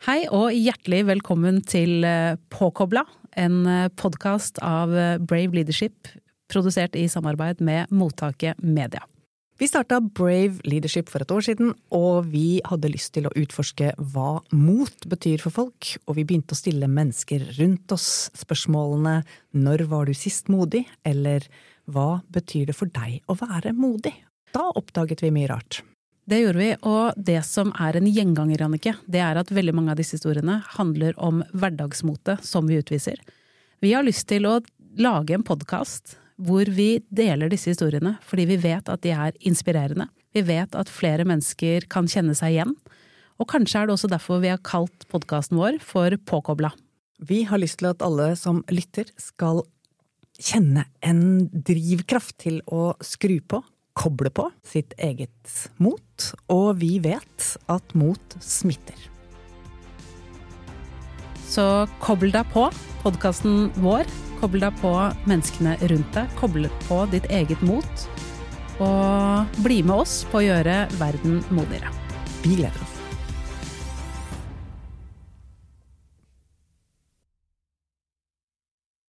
Hei og hjertelig velkommen til eh, Påkobla, en podkast av Brave Leadership, produsert i samarbeid med Mottaket Media. Vi starta Brave Leadership for et år siden, og vi hadde lyst til å utforske hva mot betyr for folk, og vi begynte å stille mennesker rundt oss spørsmålene når var du sist modig, eller hva betyr det for deg å være modig? Da oppdaget vi mye rart. Det gjorde vi, og det som er en gjenganger, Annike, det er at veldig mange av disse historiene handler om hverdagsmotet som vi utviser. Vi har lyst til å lage en podkast hvor vi deler disse historiene fordi vi vet at de er inspirerende. Vi vet at flere mennesker kan kjenne seg igjen. Og kanskje er det også derfor vi har kalt podkasten vår for Påkobla. Vi har lyst til at alle som lytter skal kjenne en drivkraft til å skru på, koble på, sitt eget mot. Og vi vet at mot smitter. Så kobl deg på podkasten vår Koble deg på menneskene rundt deg. Koble på ditt eget mot. Og bli med oss på å gjøre verden modigere. Vi gleder oss.